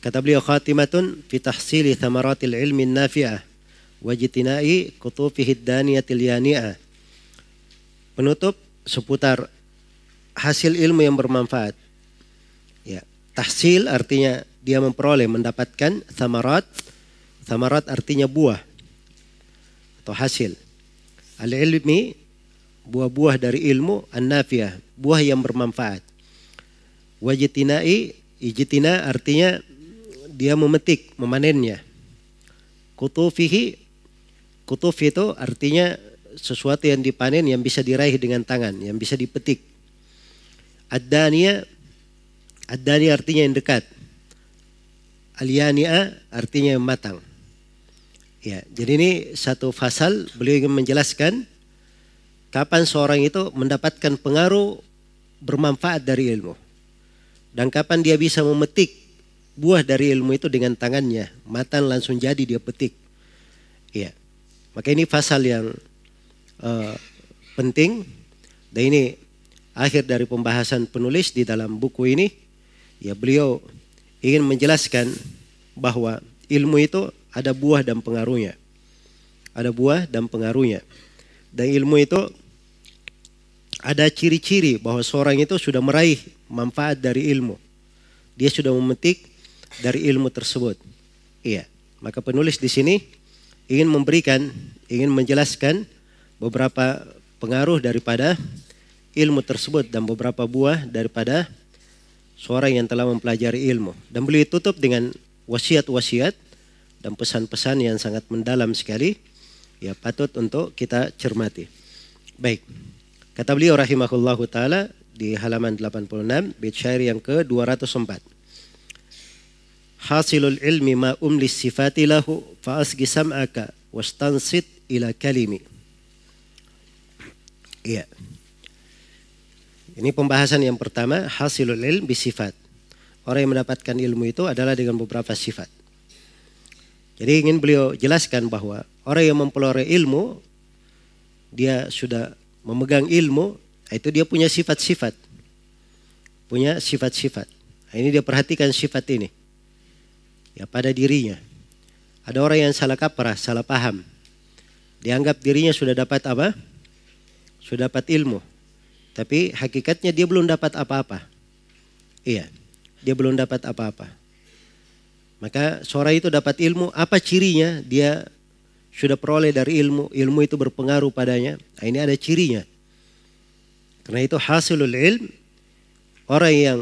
Kata beliau khatimatun fi tahsili thamaratil ilmi nafi'ah wa jitina'i kutufihi daniyatil yani'ah. Penutup seputar hasil ilmu yang bermanfaat. Ya, tahsil artinya dia memperoleh mendapatkan thamarat. Thamarat artinya buah atau hasil. Al-ilmi buah-buah dari ilmu an-nafiyah, buah yang bermanfaat. Wajitina'i, ijitina artinya dia memetik, memanennya. Kutufihi, kutuf itu artinya sesuatu yang dipanen yang bisa diraih dengan tangan, yang bisa dipetik. Ad-daniya, ad-daniya artinya yang dekat. Al-yani'a artinya yang matang. Ya, jadi ini satu fasal beliau ingin menjelaskan kapan seorang itu mendapatkan pengaruh bermanfaat dari ilmu. Dan kapan dia bisa memetik buah dari ilmu itu dengan tangannya, matan langsung jadi dia petik. Ya. Maka ini fasal yang uh, penting dan ini akhir dari pembahasan penulis di dalam buku ini. Ya, beliau ingin menjelaskan bahwa ilmu itu ada buah dan pengaruhnya. Ada buah dan pengaruhnya. Dan ilmu itu ada ciri-ciri bahwa seorang itu sudah meraih manfaat dari ilmu. Dia sudah memetik dari ilmu tersebut. Iya. Maka penulis di sini ingin memberikan, ingin menjelaskan beberapa pengaruh daripada ilmu tersebut dan beberapa buah daripada seorang yang telah mempelajari ilmu. Dan beliau tutup dengan wasiat-wasiat dan pesan-pesan yang sangat mendalam sekali ya patut untuk kita cermati. Baik. Kata beliau rahimahullahu taala di halaman 86 bait syair yang ke-204. Hasilul ilmi ma umlis sifati lahu fa asgi sam'aka wastansit ila kalimi. Iya. Ini pembahasan yang pertama, hasilul ilm bisifat. Orang yang mendapatkan ilmu itu adalah dengan beberapa sifat. Jadi ingin beliau jelaskan bahwa orang yang memperoleh ilmu, dia sudah memegang ilmu, itu dia punya sifat-sifat. Punya sifat-sifat. Nah, ini dia perhatikan sifat ini. Ya pada dirinya. Ada orang yang salah kaprah, salah paham. Dianggap dirinya sudah dapat apa? Sudah dapat ilmu. Tapi hakikatnya dia belum dapat apa-apa. Iya, dia belum dapat apa-apa. Maka seorang itu dapat ilmu, apa cirinya? Dia sudah peroleh dari ilmu, ilmu itu berpengaruh padanya. Nah, ini ada cirinya. Karena itu hasilul ilm, orang yang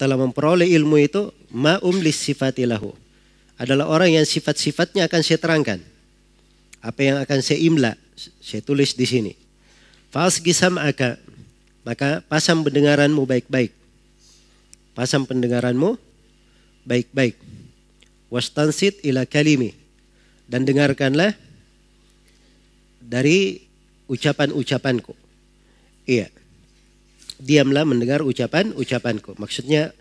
telah memperoleh ilmu itu ma'um sifatilahu. Adalah orang yang sifat-sifatnya akan saya terangkan. Apa yang akan saya imla, saya tulis di sini. Fasgi sam'aka, maka pasang pendengaranmu baik-baik. Pasang pendengaranmu baik-baik wastansit ila kalimi dan dengarkanlah dari ucapan-ucapanku. Iya. Diamlah mendengar ucapan-ucapanku. Maksudnya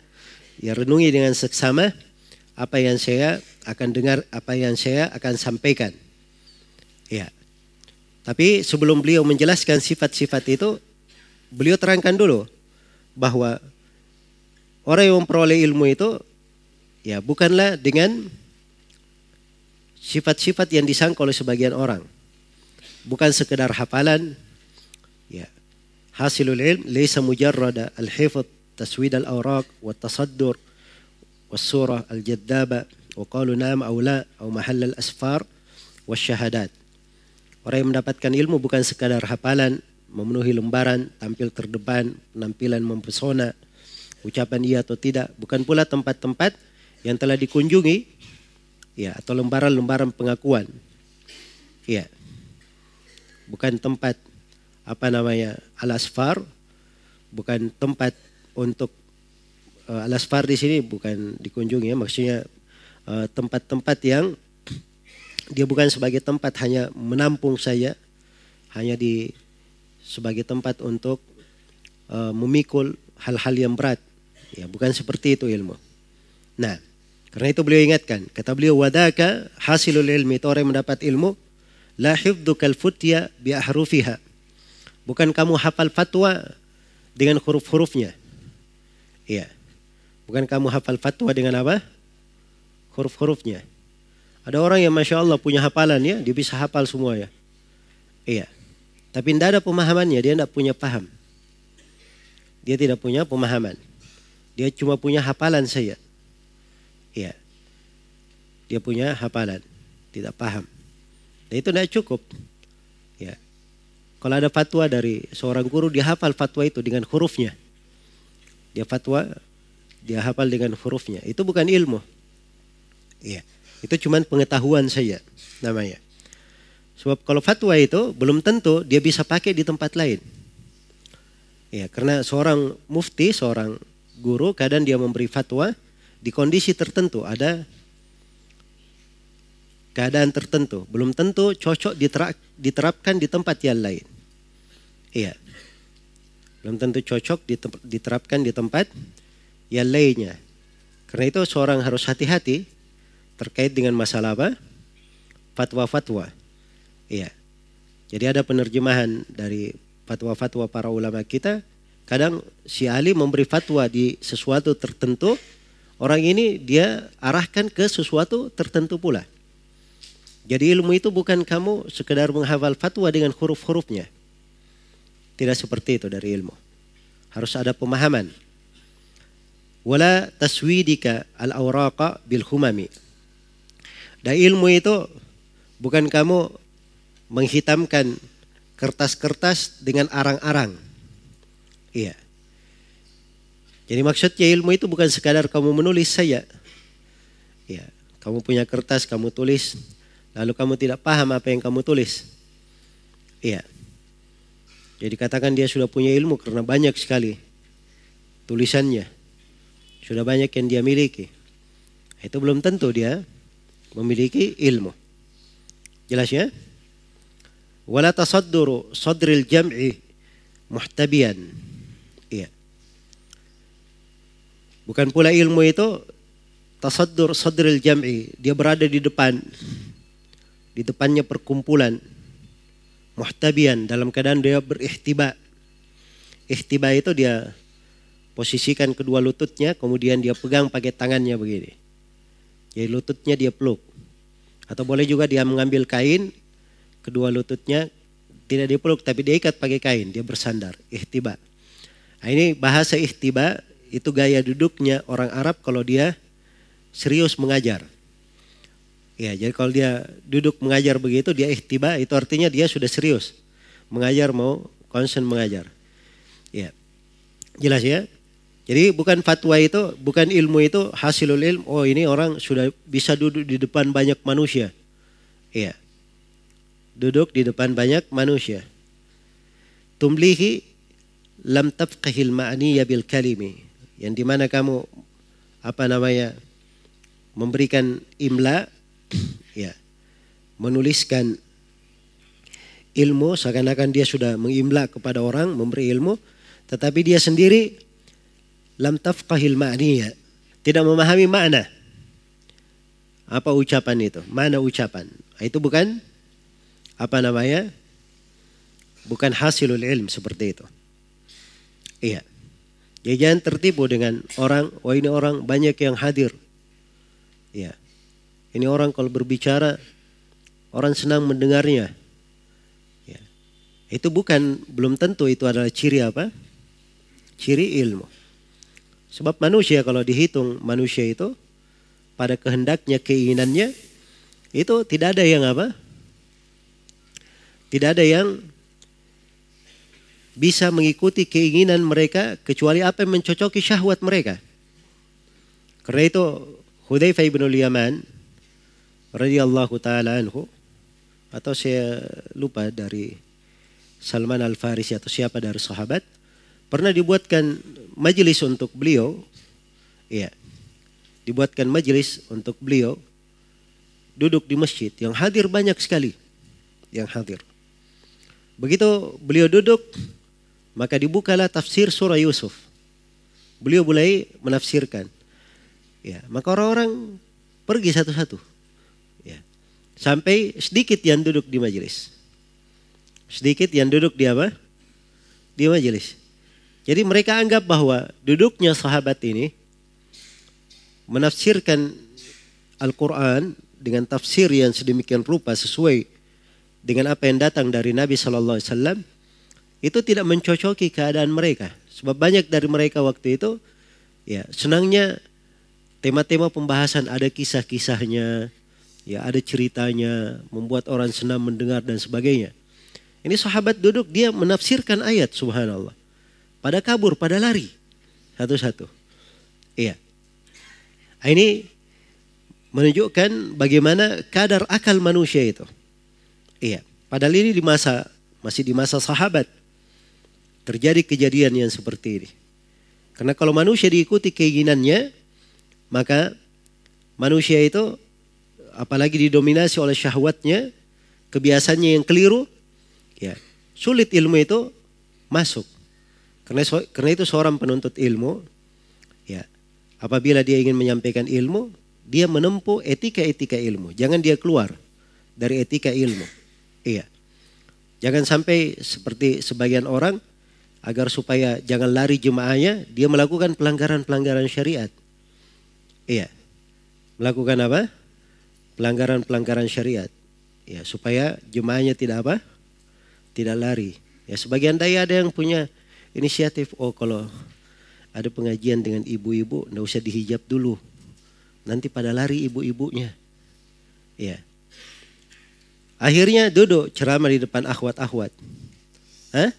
ya renungi dengan seksama apa yang saya akan dengar, apa yang saya akan sampaikan. Iya. Tapi sebelum beliau menjelaskan sifat-sifat itu, beliau terangkan dulu bahwa orang yang memperoleh ilmu itu Ya, bukanlah dengan sifat-sifat yang disangka oleh sebagian orang. Bukan sekedar hafalan. Ya. Hasilul ilm laysa mujarrada al-hifz wa surah al-jaddaba wa qalu na'am aw la aw mahall al-asfar wa syahadat. Orang yang mendapatkan ilmu bukan sekadar hafalan, memenuhi lembaran, tampil terdepan, penampilan mempesona, ucapan iya atau tidak, bukan pula tempat-tempat yang telah dikunjungi ya atau lembaran-lembaran pengakuan. Ya. Bukan tempat apa namanya alasfar, bukan tempat untuk uh, alasfar di sini bukan dikunjungi ya, maksudnya eh, tempat-tempat uh, yang dia bukan sebagai tempat hanya menampung saja, hanya di sebagai tempat untuk uh, memikul hal-hal yang berat. Ya, bukan seperti itu ilmu. Nah, karena itu beliau ingatkan, kata beliau wadaka hasilul ilmi itu orang mendapat ilmu la hifdzukal futya bi ahrufiha. Bukan kamu hafal fatwa dengan huruf-hurufnya. Iya. Bukan kamu hafal fatwa dengan apa? huruf-hurufnya. Ada orang yang masya Allah punya hafalan ya, dia bisa hafal semua ya. Iya. Tapi tidak ada pemahamannya, dia tidak punya paham. Dia tidak punya pemahaman. Dia cuma punya hafalan saja. Iya. Dia punya hafalan, tidak paham. Dan itu tidak cukup. Ya. Kalau ada fatwa dari seorang guru, dia hafal fatwa itu dengan hurufnya. Dia fatwa, dia hafal dengan hurufnya. Itu bukan ilmu. Iya. Itu cuma pengetahuan saja namanya. Sebab kalau fatwa itu belum tentu dia bisa pakai di tempat lain. Ya, karena seorang mufti, seorang guru kadang dia memberi fatwa di kondisi tertentu, ada keadaan tertentu, belum tentu cocok diterapkan di tempat yang lain. Iya. Belum tentu cocok diterapkan di tempat yang lainnya. Karena itu seorang harus hati-hati terkait dengan masalah apa? Fatwa-fatwa. Iya. Jadi ada penerjemahan dari fatwa-fatwa para ulama kita. Kadang si Ali memberi fatwa di sesuatu tertentu, orang ini dia arahkan ke sesuatu tertentu pula. Jadi ilmu itu bukan kamu sekedar menghafal fatwa dengan huruf-hurufnya. Tidak seperti itu dari ilmu. Harus ada pemahaman. Wala taswidika al-awraqa bil humami. Dan ilmu itu bukan kamu menghitamkan kertas-kertas dengan arang-arang. Iya. Jadi maksudnya ilmu itu bukan sekadar kamu menulis saja. Iya. Kamu punya kertas, kamu tulis, lalu kamu tidak paham apa yang kamu tulis. Iya. Jadi katakan dia sudah punya ilmu karena banyak sekali tulisannya. Sudah banyak yang dia miliki. Itu belum tentu dia memiliki ilmu. Jelas ya? Wala tasadduru sadril jam'i muhtabian. Iya. Bukan pula ilmu itu tasaddur sadril jam'i, dia berada di depan di depannya perkumpulan muhtabian dalam keadaan dia berihtiba. Ihtiba itu dia posisikan kedua lututnya kemudian dia pegang pakai tangannya begini. Jadi lututnya dia peluk. Atau boleh juga dia mengambil kain, kedua lututnya tidak dipeluk tapi dia ikat pakai kain, dia bersandar, ihtiba. Nah, ini bahasa ihtiba itu gaya duduknya orang Arab kalau dia serius mengajar. Ya, jadi kalau dia duduk mengajar begitu, dia ihtiba, itu artinya dia sudah serius. Mengajar mau konsen mengajar. Ya. Jelas ya? Jadi bukan fatwa itu, bukan ilmu itu hasilul ilm. Oh ini orang sudah bisa duduk di depan banyak manusia. Iya. Duduk di depan banyak manusia. Tumlihi lam tafqahil ma'niyya bil kalimi. Yang di mana kamu apa namanya memberikan imla ya menuliskan ilmu seakan-akan dia sudah mengimla kepada orang memberi ilmu tetapi dia sendiri lam tafqahil ma'niyah. Tidak memahami makna. Apa ucapan itu? Mana ucapan? Itu bukan apa namanya? Bukan hasilul ilm seperti itu. Iya. Ya jangan tertipu dengan orang, oh ini orang banyak yang hadir. Iya. Ini orang kalau berbicara, orang senang mendengarnya. Ya. Itu bukan, belum tentu itu adalah ciri apa? Ciri ilmu. Sebab manusia kalau dihitung manusia itu pada kehendaknya, keinginannya itu tidak ada yang apa? Tidak ada yang bisa mengikuti keinginan mereka kecuali apa yang mencocoki syahwat mereka. Karena itu Hudzaifah bin Yaman radhiyallahu taala anhu atau saya lupa dari Salman Al-Farisi atau siapa dari sahabat pernah dibuatkan majelis untuk beliau, ya, dibuatkan majelis untuk beliau duduk di masjid yang hadir banyak sekali, yang hadir. Begitu beliau duduk, maka dibukalah tafsir surah Yusuf. Beliau mulai menafsirkan. Ya, maka orang-orang pergi satu-satu. Sampai sedikit yang duduk di majelis. Sedikit yang duduk di apa? Di majelis. Jadi mereka anggap bahwa duduknya sahabat ini menafsirkan Al-Quran dengan tafsir yang sedemikian rupa sesuai dengan apa yang datang dari Nabi Shallallahu Alaihi Wasallam itu tidak mencocoki keadaan mereka. Sebab banyak dari mereka waktu itu ya senangnya tema-tema pembahasan ada kisah-kisahnya, ya ada ceritanya, membuat orang senang mendengar dan sebagainya. Ini sahabat duduk dia menafsirkan ayat subhanallah. Pada kabur, pada lari. Satu-satu. Iya. Nah, ini menunjukkan bagaimana kadar akal manusia itu. Iya. Padahal ini di masa masih di masa sahabat terjadi kejadian yang seperti ini. Karena kalau manusia diikuti keinginannya, maka manusia itu apalagi didominasi oleh syahwatnya, kebiasaannya yang keliru, ya sulit ilmu itu masuk. Karena karena itu seorang penuntut ilmu, ya apabila dia ingin menyampaikan ilmu, dia menempuh etika-etika ilmu. Jangan dia keluar dari etika ilmu. Iya. Jangan sampai seperti sebagian orang agar supaya jangan lari jemaahnya, dia melakukan pelanggaran-pelanggaran syariat. Iya. Melakukan apa? Pelanggaran-pelanggaran syariat. Ya, supaya jemaahnya tidak apa? Tidak lari. Ya, sebagian daya ada yang punya inisiatif, oh kalau ada pengajian dengan ibu-ibu, nggak usah dihijab dulu. Nanti pada lari ibu-ibunya. Ya. Akhirnya duduk ceramah di depan akhwat-akhwat. Hah?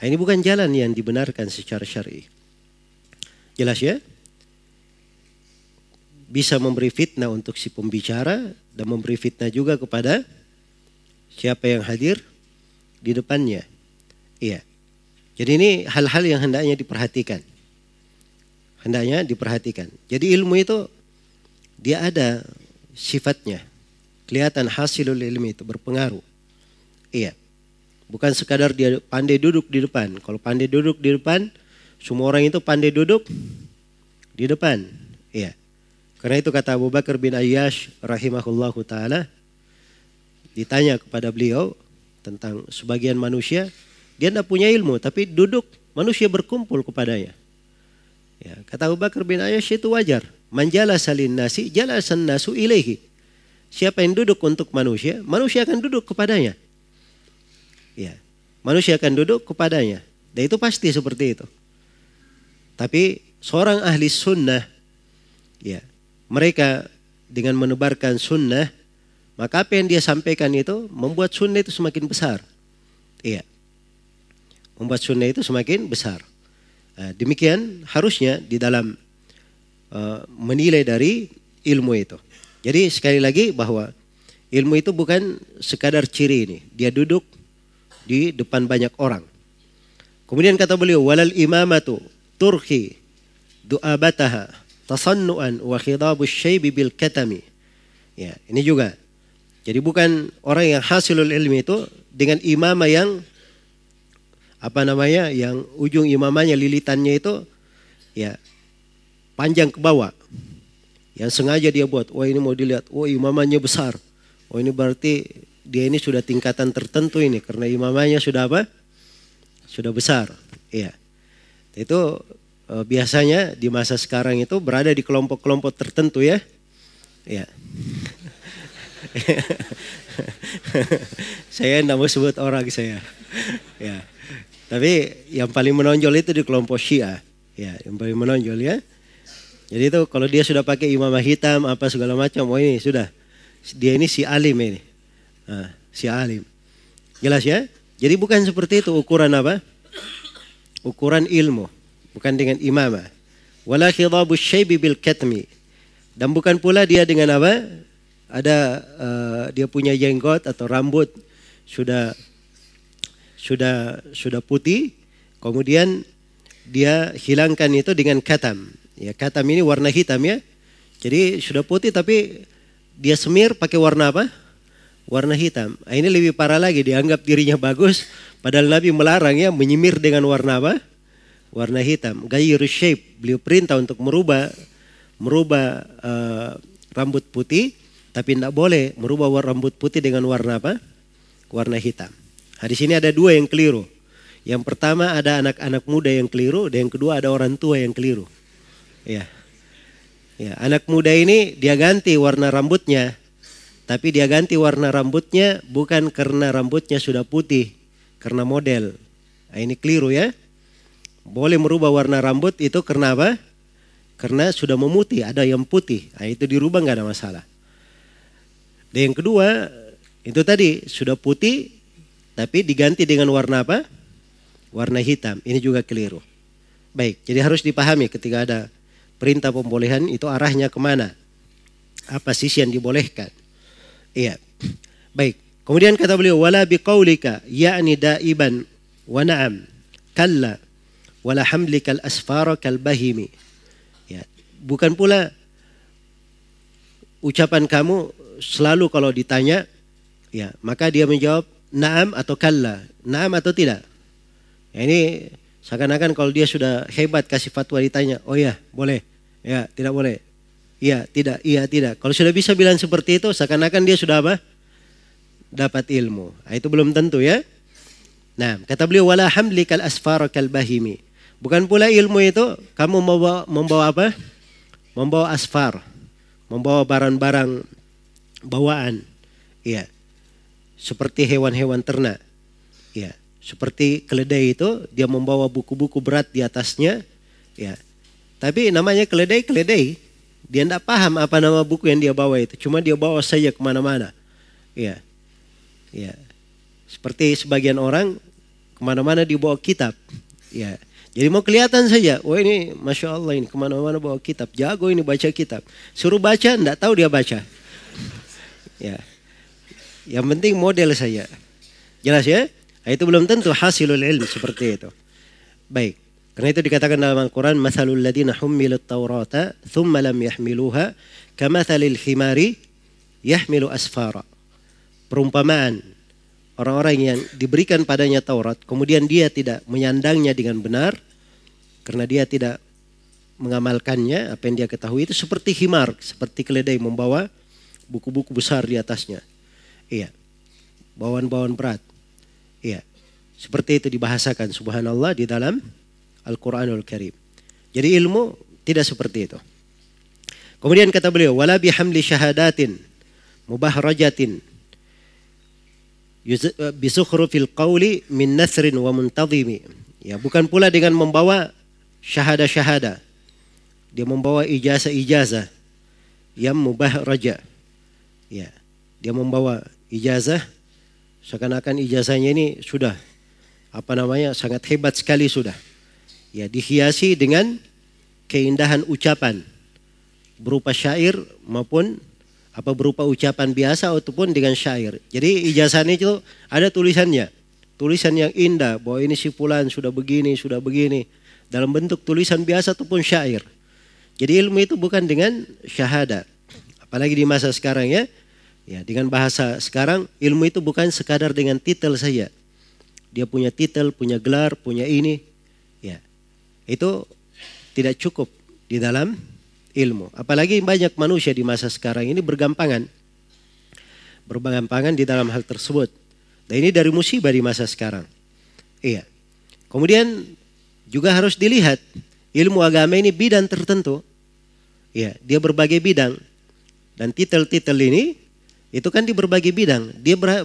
Nah, ini bukan jalan yang dibenarkan secara syar'i. Jelas ya? Bisa memberi fitnah untuk si pembicara dan memberi fitnah juga kepada siapa yang hadir di depannya. Iya. Jadi ini hal-hal yang hendaknya diperhatikan. Hendaknya diperhatikan. Jadi ilmu itu dia ada sifatnya. Kelihatan hasilul ilmi itu berpengaruh. Iya. Bukan sekadar dia pandai duduk di depan. Kalau pandai duduk di depan, semua orang itu pandai duduk di depan. Iya. Karena itu kata Abu Bakar bin Ayyash rahimahullahu taala ditanya kepada beliau tentang sebagian manusia, dia tidak punya ilmu tapi duduk manusia berkumpul kepadanya. Ya, kata Abu Bakar bin Ayyash itu wajar. Manjala salin nasi, jalasan nasu ilaihi. Siapa yang duduk untuk manusia, manusia akan duduk kepadanya. Ya, manusia akan duduk kepadanya. Dan itu pasti seperti itu. Tapi seorang ahli sunnah, ya, mereka dengan menebarkan sunnah, maka apa yang dia sampaikan itu membuat sunnah itu semakin besar. Iya. Membuat sunnah itu semakin besar. Nah, demikian harusnya di dalam uh, menilai dari ilmu itu. Jadi sekali lagi bahwa ilmu itu bukan sekadar ciri ini. Dia duduk di depan banyak orang. Kemudian kata beliau, walal imamatu turki du'abataha tasannu'an wa khidabu syaibi bil katami. Ya, ini juga. Jadi bukan orang yang hasilul ilmi itu dengan imamah yang apa namanya yang ujung imamahnya lilitannya itu ya panjang ke bawah. Yang sengaja dia buat, wah ini mau dilihat, wah imamahnya besar. Oh ini berarti dia ini sudah tingkatan tertentu ini karena imamahnya sudah apa? Sudah besar. Iya. Itu biasanya di masa sekarang itu berada di kelompok-kelompok tertentu ya. Iya. saya tidak mau sebut orang saya. ya. Tapi yang paling menonjol itu di kelompok Syiah. Ya, yang paling menonjol ya. Jadi itu kalau dia sudah pakai imamah hitam apa segala macam, oh ini sudah dia ini si alim ini. Nah, si alim. Jelas ya? Jadi bukan seperti itu ukuran apa? Ukuran ilmu. Bukan dengan imamah. Wala khidabu syaibi bil katmi. Dan bukan pula dia dengan apa? Ada uh, dia punya jenggot atau rambut sudah sudah sudah putih, kemudian dia hilangkan itu dengan katam. Ya, katam ini warna hitam ya. Jadi sudah putih tapi dia semir pakai warna apa? warna hitam. Nah, ini lebih parah lagi dianggap dirinya bagus padahal Nabi melarang ya menyimir dengan warna apa? Warna hitam. Gayru shape. Beliau perintah untuk merubah merubah uh, rambut putih tapi tidak boleh merubah rambut putih dengan warna apa? Warna hitam. Nah, di sini ada dua yang keliru. Yang pertama ada anak-anak muda yang keliru, dan yang kedua ada orang tua yang keliru. Ya. Ya, anak muda ini dia ganti warna rambutnya, tapi dia ganti warna rambutnya bukan karena rambutnya sudah putih, karena model. Nah, ini keliru ya. Boleh merubah warna rambut itu karena apa? Karena sudah memutih, ada yang putih. Nah, itu dirubah nggak ada masalah. Dan yang kedua, itu tadi sudah putih, tapi diganti dengan warna apa? Warna hitam. Ini juga keliru. Baik, jadi harus dipahami ketika ada perintah pembolehan itu arahnya ke mana? Apa sisi yang dibolehkan? Iya. Baik. Kemudian kata beliau wala biqaulika yakni daiban wa na'am kalla wala hamlikal asfara kal bahimi. Ya, bukan pula ucapan kamu selalu kalau ditanya ya, maka dia menjawab na'am atau kalla. Na'am atau tidak? Ya, ini seakan-akan kalau dia sudah hebat kasih fatwa ditanya, oh ya, boleh. Ya, tidak boleh. Iya, tidak, iya, tidak. Kalau sudah bisa bilang seperti itu, seakan-akan dia sudah apa? Dapat ilmu. Nah, itu belum tentu ya. Nah, kata beliau wala hamli kal asfar kal bahimi. Bukan pula ilmu itu kamu membawa membawa apa? Membawa asfar, membawa barang-barang bawaan. Iya. Seperti hewan-hewan ternak. Iya. Seperti keledai itu dia membawa buku-buku berat di atasnya. Ya. Tapi namanya keledai-keledai. Dia tidak paham apa nama buku yang dia bawa itu. Cuma dia bawa saja ke mana-mana. Ya. Ya. Seperti sebagian orang ke mana-mana dibawa kitab. Ya. Jadi mau kelihatan saja, wah ini Masya Allah ini ke mana-mana bawa kitab. Jago ini baca kitab. Suruh baca, tidak tahu dia baca. ya. Yang penting model saja. Jelas ya? Nah, itu belum tentu hasilul ilm seperti itu. Baik. Karena itu dikatakan dalam Al-Quran, Mathalul ladina hummilut tawrata, thumma lam yahmiluha, kamathalil himari, yahmilu asfara. Perumpamaan orang-orang yang diberikan padanya Taurat, kemudian dia tidak menyandangnya dengan benar, karena dia tidak mengamalkannya, apa yang dia ketahui itu seperti himar, seperti keledai membawa buku-buku besar di atasnya. Iya, bawaan-bawaan berat. Iya, seperti itu dibahasakan subhanallah di dalam Al-Quranul Karim. Jadi ilmu tidak seperti itu. Kemudian kata beliau, wala bihamli syahadatin mubahrajatin bisukhrufil qawli min nasrin wa muntazimi. Ya, bukan pula dengan membawa syahada-syahada. Dia membawa ijazah-ijazah yang mubah raja. Ya, dia membawa ijazah seakan-akan ijazahnya ini sudah apa namanya sangat hebat sekali sudah ya dihiasi dengan keindahan ucapan berupa syair maupun apa berupa ucapan biasa ataupun dengan syair. Jadi ijazah itu ada tulisannya. Tulisan yang indah bahwa ini si fulan sudah begini, sudah begini dalam bentuk tulisan biasa ataupun syair. Jadi ilmu itu bukan dengan syahada. Apalagi di masa sekarang ya. Ya, dengan bahasa sekarang ilmu itu bukan sekadar dengan titel saja. Dia punya titel, punya gelar, punya ini. Ya itu tidak cukup di dalam ilmu. Apalagi banyak manusia di masa sekarang ini bergampangan. Bergampangan di dalam hal tersebut. Dan ini dari musibah di masa sekarang. Iya. Kemudian juga harus dilihat ilmu agama ini bidang tertentu. Iya, dia berbagai bidang. Dan titel-titel ini itu kan di berbagai bidang. Dia ber,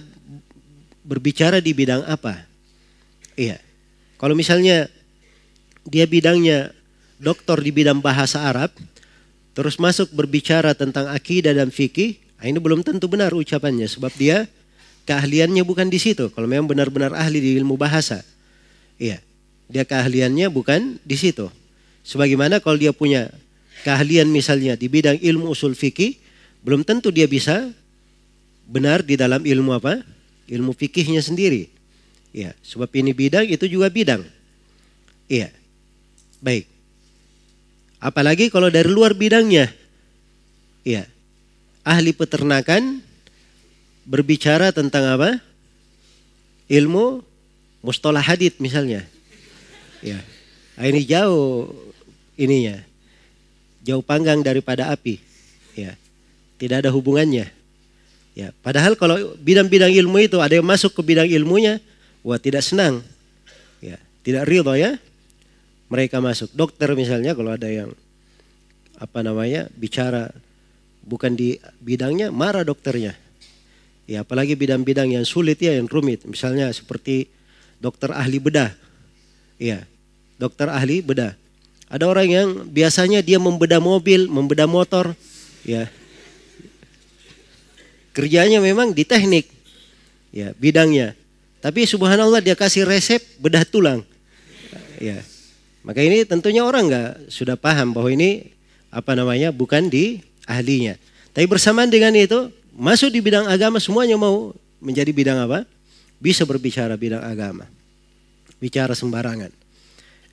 berbicara di bidang apa? Iya. Kalau misalnya dia bidangnya doktor di bidang bahasa Arab, terus masuk berbicara tentang akidah dan fikih, nah ini belum tentu benar ucapannya sebab dia keahliannya bukan di situ. Kalau memang benar-benar ahli di ilmu bahasa, iya, dia keahliannya bukan di situ. Sebagaimana kalau dia punya keahlian misalnya di bidang ilmu usul fikih, belum tentu dia bisa benar di dalam ilmu apa? Ilmu fikihnya sendiri. Ya, sebab ini bidang itu juga bidang. Iya. Baik. Apalagi kalau dari luar bidangnya. Ya. Ahli peternakan berbicara tentang apa? Ilmu mustalah hadith misalnya. Ya. Ini jauh ininya. Jauh panggang daripada api. Ya. Tidak ada hubungannya. Ya, padahal kalau bidang-bidang ilmu itu ada yang masuk ke bidang ilmunya, wah tidak senang. Ya, tidak ridho ya mereka masuk. Dokter misalnya kalau ada yang apa namanya bicara bukan di bidangnya marah dokternya. Ya apalagi bidang-bidang yang sulit ya yang rumit. Misalnya seperti dokter ahli bedah. Ya dokter ahli bedah. Ada orang yang biasanya dia membedah mobil, membedah motor, ya. Kerjanya memang di teknik, ya bidangnya. Tapi subhanallah dia kasih resep bedah tulang, ya. Maka ini tentunya orang nggak sudah paham bahwa ini apa namanya bukan di ahlinya. Tapi bersamaan dengan itu masuk di bidang agama semuanya mau menjadi bidang apa? Bisa berbicara bidang agama. Bicara sembarangan.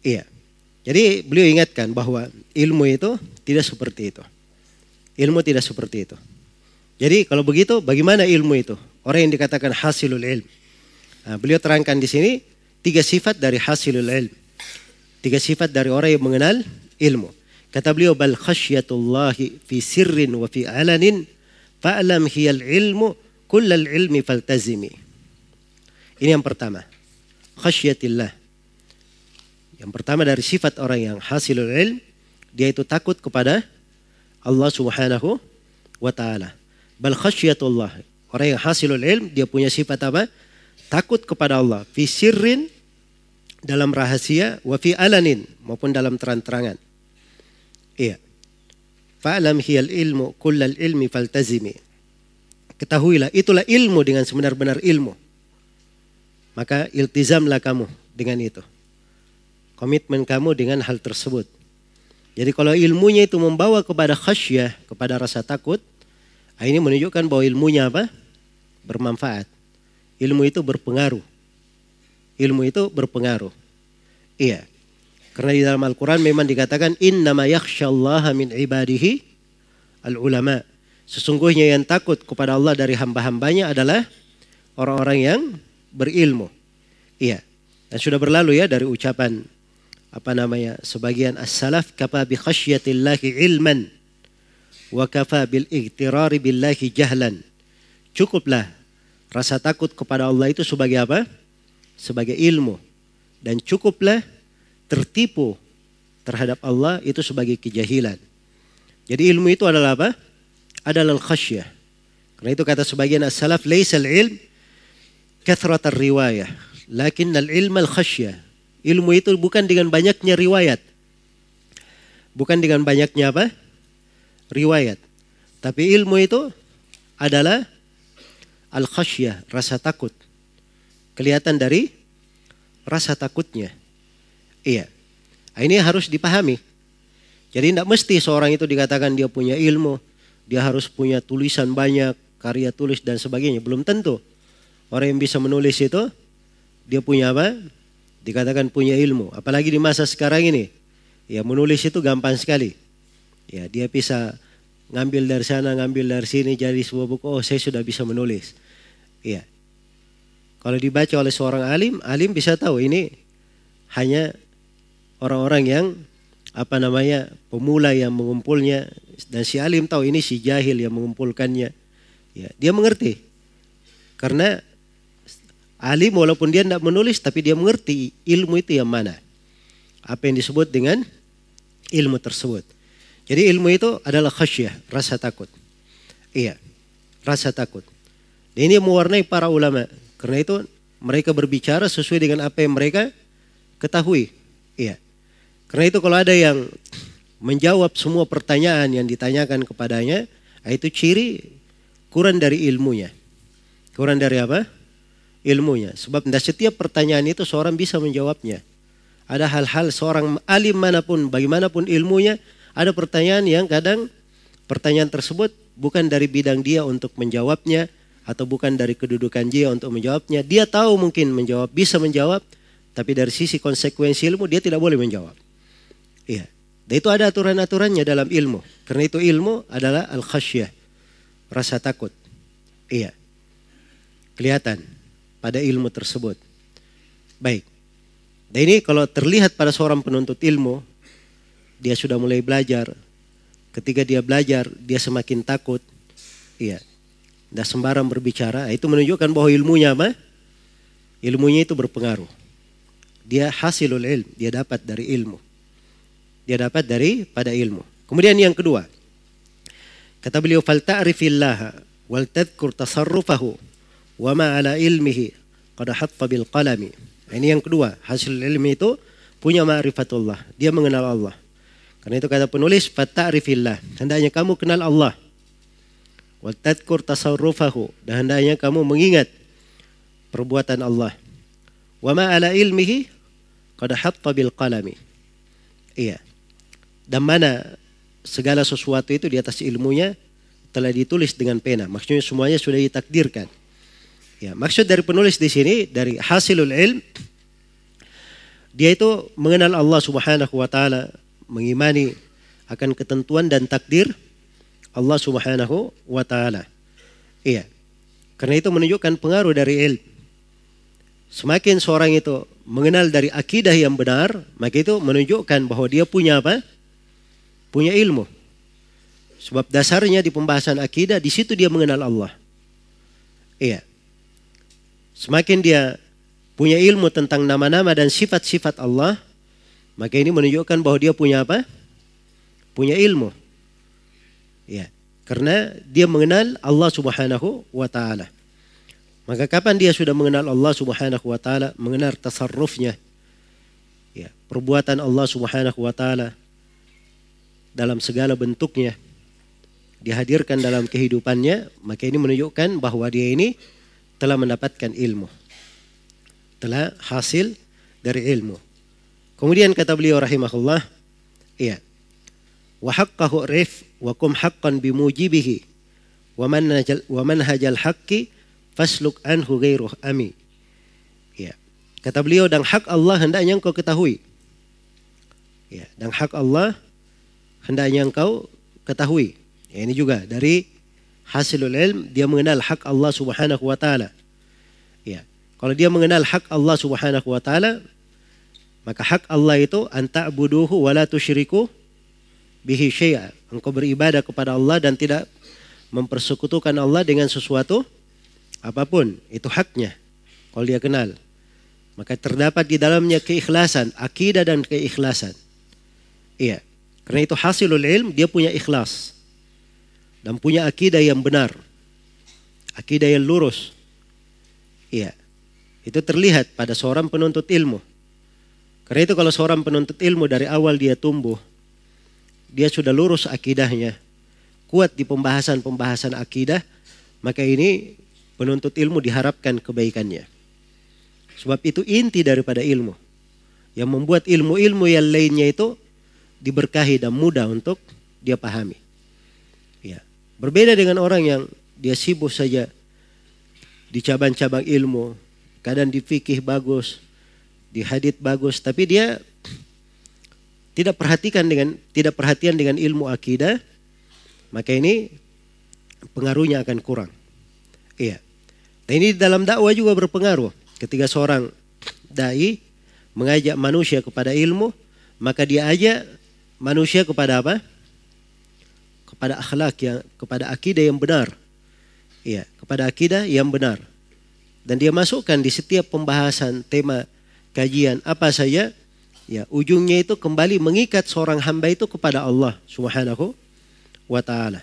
Iya. Jadi beliau ingatkan bahwa ilmu itu tidak seperti itu. Ilmu tidak seperti itu. Jadi kalau begitu bagaimana ilmu itu? Orang yang dikatakan hasilul ilm. Nah, beliau terangkan di sini tiga sifat dari hasilul ilm. Tiga sifat dari orang yang mengenal ilmu. Kata beliau bal khasyatullahi fi sirrin wa fi alanin fa'lam hiyal ilmu kullal ilmi faltazimi. Ini yang pertama. Khasyatillah yang pertama dari sifat orang yang hasilul ilm, dia itu takut kepada Allah Subhanahu wa taala. Bal khasyatullah. Orang yang hasilul ilm, dia punya sifat apa? Takut kepada Allah. Fi sirrin dalam rahasia, wa fi alanin maupun dalam terang-terangan. Iya. Fa'lam hiyal ilmu kullal ilmi faltazimi. Ketahuilah itulah ilmu dengan sebenar-benar ilmu. Maka iltizamlah kamu dengan itu komitmen kamu dengan hal tersebut. Jadi kalau ilmunya itu membawa kepada khasyah, kepada rasa takut, ah, ini menunjukkan bahwa ilmunya apa? Bermanfaat. Ilmu itu berpengaruh. Ilmu itu berpengaruh. Iya. Karena di dalam Al-Quran memang dikatakan innama min ibadihi al-ulama. Sesungguhnya yang takut kepada Allah dari hamba-hambanya adalah orang-orang yang berilmu. Iya. Dan sudah berlalu ya dari ucapan apa namanya sebagian as-salaf kafa bi khasyatillahi ilman wa kafa bil igtirari billahi jahlan. Cukuplah rasa takut kepada Allah itu sebagai apa? Sebagai ilmu. Dan cukuplah tertipu terhadap Allah itu sebagai kejahilan. Jadi ilmu itu adalah apa? Adalah khasyah. Karena itu kata sebagian as-salaf laisal ilm kathrat riwayah lakin al-ilm al-khasyah. Ilmu itu bukan dengan banyaknya riwayat. Bukan dengan banyaknya apa? Riwayat. Tapi ilmu itu adalah al-khasyah, rasa takut. Kelihatan dari rasa takutnya. Iya. Nah, ini harus dipahami. Jadi tidak mesti seorang itu dikatakan dia punya ilmu, dia harus punya tulisan banyak, karya tulis dan sebagainya. Belum tentu. Orang yang bisa menulis itu, dia punya apa? dikatakan punya ilmu. Apalagi di masa sekarang ini. Ya menulis itu gampang sekali. Ya dia bisa ngambil dari sana, ngambil dari sini jadi sebuah buku. Oh saya sudah bisa menulis. Ya. Kalau dibaca oleh seorang alim, alim bisa tahu ini hanya orang-orang yang apa namanya pemula yang mengumpulnya dan si alim tahu ini si jahil yang mengumpulkannya. Ya, dia mengerti. Karena Alim walaupun dia tidak menulis tapi dia mengerti ilmu itu yang mana. Apa yang disebut dengan ilmu tersebut. Jadi ilmu itu adalah khasyah, rasa takut. Iya, rasa takut. Ini mewarnai para ulama. Karena itu mereka berbicara sesuai dengan apa yang mereka ketahui. Iya. Karena itu kalau ada yang menjawab semua pertanyaan yang ditanyakan kepadanya, itu ciri kurang dari ilmunya. Kurang dari apa? ilmunya. Sebab tidak setiap pertanyaan itu seorang bisa menjawabnya. Ada hal-hal seorang alim mana pun, bagaimanapun ilmunya, ada pertanyaan yang kadang pertanyaan tersebut bukan dari bidang dia untuk menjawabnya, atau bukan dari kedudukan dia untuk menjawabnya. Dia tahu mungkin menjawab, bisa menjawab, tapi dari sisi konsekuensi ilmu dia tidak boleh menjawab. Iya. Dan itu ada aturan-aturannya dalam ilmu. Karena itu ilmu adalah al-khasyah. Rasa takut. Iya. Kelihatan pada ilmu tersebut. Baik. Dan ini kalau terlihat pada seorang penuntut ilmu, dia sudah mulai belajar. Ketika dia belajar, dia semakin takut. Iya. Dan sembarang berbicara, itu menunjukkan bahwa ilmunya apa? Ilmunya itu berpengaruh. Dia hasilul ilm, dia dapat dari ilmu. Dia dapat dari pada ilmu. Kemudian yang kedua, kata beliau fal ta'rifillah wal tadhkur tasarrufahu wa ma ala ilmihi qad hatta bil qalami. Ini yang kedua, hasil ilmi itu punya ma'rifatullah, dia mengenal Allah. Karena itu kata penulis fata'rifillah, hendaknya kamu kenal Allah. Wal tadhkur tasarrufahu dan hendaknya kamu mengingat perbuatan Allah. Wa ma ala ilmihi qad hatta bil qalami. Iya. Dan mana segala sesuatu itu di atas ilmunya telah ditulis dengan pena. Maksudnya semuanya sudah ditakdirkan. Ya, maksud dari penulis di sini dari hasilul ilm dia itu mengenal Allah Subhanahu wa taala, mengimani akan ketentuan dan takdir Allah Subhanahu wa taala. Iya. Karena itu menunjukkan pengaruh dari ilmu. Semakin seorang itu mengenal dari akidah yang benar, maka itu menunjukkan bahwa dia punya apa? Punya ilmu. Sebab dasarnya di pembahasan akidah, di situ dia mengenal Allah. Iya. Semakin dia punya ilmu tentang nama-nama dan sifat-sifat Allah, maka ini menunjukkan bahwa dia punya apa? Punya ilmu. Ya, karena dia mengenal Allah Subhanahu wa taala. Maka kapan dia sudah mengenal Allah Subhanahu wa taala, mengenal tasarrufnya, ya, perbuatan Allah Subhanahu wa taala dalam segala bentuknya, dihadirkan dalam kehidupannya, maka ini menunjukkan bahwa dia ini telah mendapatkan ilmu. Telah hasil dari ilmu. Kemudian kata beliau rahimahullah, iya. Wa haqqahu rif wa kum haqqan bimujibihi wa manhajal wa manhajal haqqi fasluk anhu ami. Ya. Kata beliau dan hak Allah hendaknya engkau ketahui. Ya, dan hak Allah hendaknya engkau ketahui. Ya, ini juga dari hasilul ilm dia mengenal hak Allah Subhanahu wa taala. Ya. Kalau dia mengenal hak Allah Subhanahu wa taala, maka hak Allah itu anta buduhu wala tusyriku bihi syai'a. Engkau beribadah kepada Allah dan tidak mempersekutukan Allah dengan sesuatu apa pun. Itu haknya. Kalau dia kenal. Maka terdapat di dalamnya keikhlasan, akidah dan keikhlasan. Iya. Karena itu hasilul ilm dia punya ikhlas dan punya akidah yang benar. Akidah yang lurus. Iya. Itu terlihat pada seorang penuntut ilmu. Karena itu kalau seorang penuntut ilmu dari awal dia tumbuh, dia sudah lurus akidahnya, kuat di pembahasan-pembahasan akidah, maka ini penuntut ilmu diharapkan kebaikannya. Sebab itu inti daripada ilmu. Yang membuat ilmu-ilmu yang lainnya itu diberkahi dan mudah untuk dia pahami. Berbeda dengan orang yang dia sibuk saja di cabang-cabang ilmu, kadang di fikih bagus, di hadith bagus, tapi dia tidak perhatikan dengan tidak perhatian dengan ilmu akidah, maka ini pengaruhnya akan kurang. Iya. Nah ini dalam dakwah juga berpengaruh. Ketika seorang dai mengajak manusia kepada ilmu, maka dia ajak manusia kepada apa? kepada akhlak yang kepada akidah yang benar. Iya, kepada akidah yang benar. Dan dia masukkan di setiap pembahasan tema kajian apa saja, ya ujungnya itu kembali mengikat seorang hamba itu kepada Allah Subhanahu wa taala.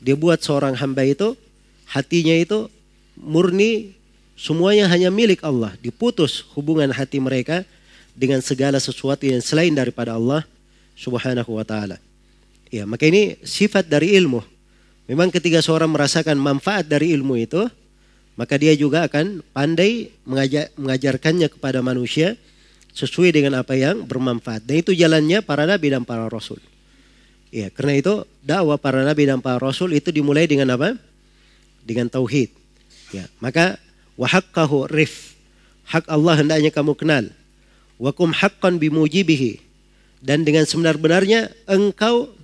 Dia buat seorang hamba itu hatinya itu murni semuanya hanya milik Allah. Diputus hubungan hati mereka dengan segala sesuatu yang selain daripada Allah Subhanahu wa taala. Ya, maka ini sifat dari ilmu. Memang ketika seorang merasakan manfaat dari ilmu itu, maka dia juga akan pandai mengajar, mengajarkannya kepada manusia sesuai dengan apa yang bermanfaat. Dan itu jalannya para nabi dan para rasul. Ya, karena itu dakwah para nabi dan para rasul itu dimulai dengan apa? Dengan tauhid. Ya, maka wahaqqahu rif. Hak Allah hendaknya kamu kenal. Wakum haqqan bimujibihi. Dan dengan sebenar-benarnya engkau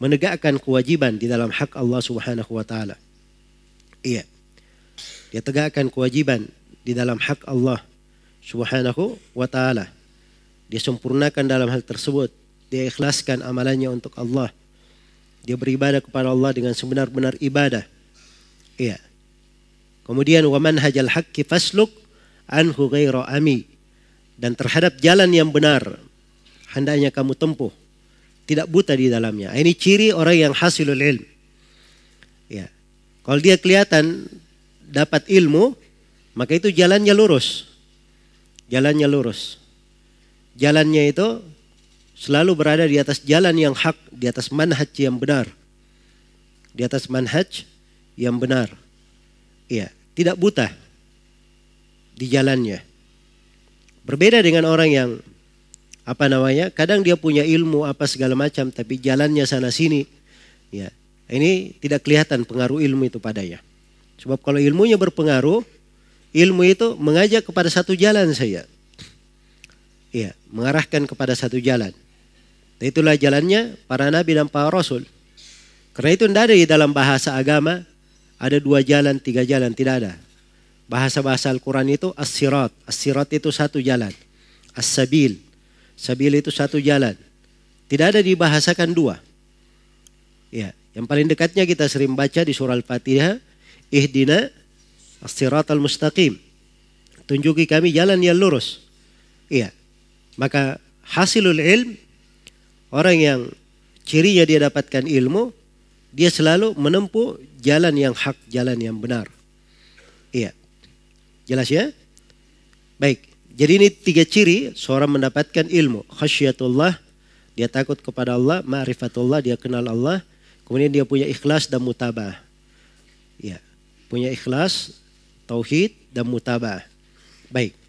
menegakkan kewajiban di dalam hak Allah Subhanahu wa taala. Iya. Dia tegakkan kewajiban di dalam hak Allah Subhanahu wa taala. Dia sempurnakan dalam hal tersebut. Dia ikhlaskan amalannya untuk Allah. Dia beribadah kepada Allah dengan sebenar-benar ibadah. Iya. Kemudian wa manhajal haqqi fasluk anhu ghaira ami. Dan terhadap jalan yang benar hendaknya kamu tempuh tidak buta di dalamnya. Ini ciri orang yang hasilul ilm. Ya. Kalau dia kelihatan dapat ilmu, maka itu jalannya lurus. Jalannya lurus. Jalannya itu selalu berada di atas jalan yang hak, di atas manhaj yang benar. Di atas manhaj yang benar. Iya, tidak buta di jalannya. Berbeda dengan orang yang apa namanya? Kadang dia punya ilmu apa segala macam tapi jalannya sana sini. Ya. Ini tidak kelihatan pengaruh ilmu itu padanya. Sebab kalau ilmunya berpengaruh, ilmu itu mengajak kepada satu jalan saja. Iya, mengarahkan kepada satu jalan. Itulah jalannya para nabi dan para rasul. Karena itu tidak ada di dalam bahasa agama ada dua jalan, tiga jalan, tidak ada. Bahasa-bahasa Al-Quran itu as-sirat. As-sirat itu satu jalan. As-sabil. Sabil itu satu jalan. Tidak ada dibahasakan dua. Ya, yang paling dekatnya kita sering baca di surah Al-Fatihah, ihdina as-sirat al-mustaqim. Tunjuki kami jalan yang lurus. Iya. Maka hasilul ilm orang yang cirinya dia dapatkan ilmu, dia selalu menempuh jalan yang hak, jalan yang benar. Iya. Jelas ya? Baik. Jadi ini tiga ciri seorang mendapatkan ilmu. Khasyatullah, dia takut kepada Allah. Ma'rifatullah, dia kenal Allah. Kemudian dia punya ikhlas dan mutabah. Ya, punya ikhlas, tauhid dan mutabah. Baik.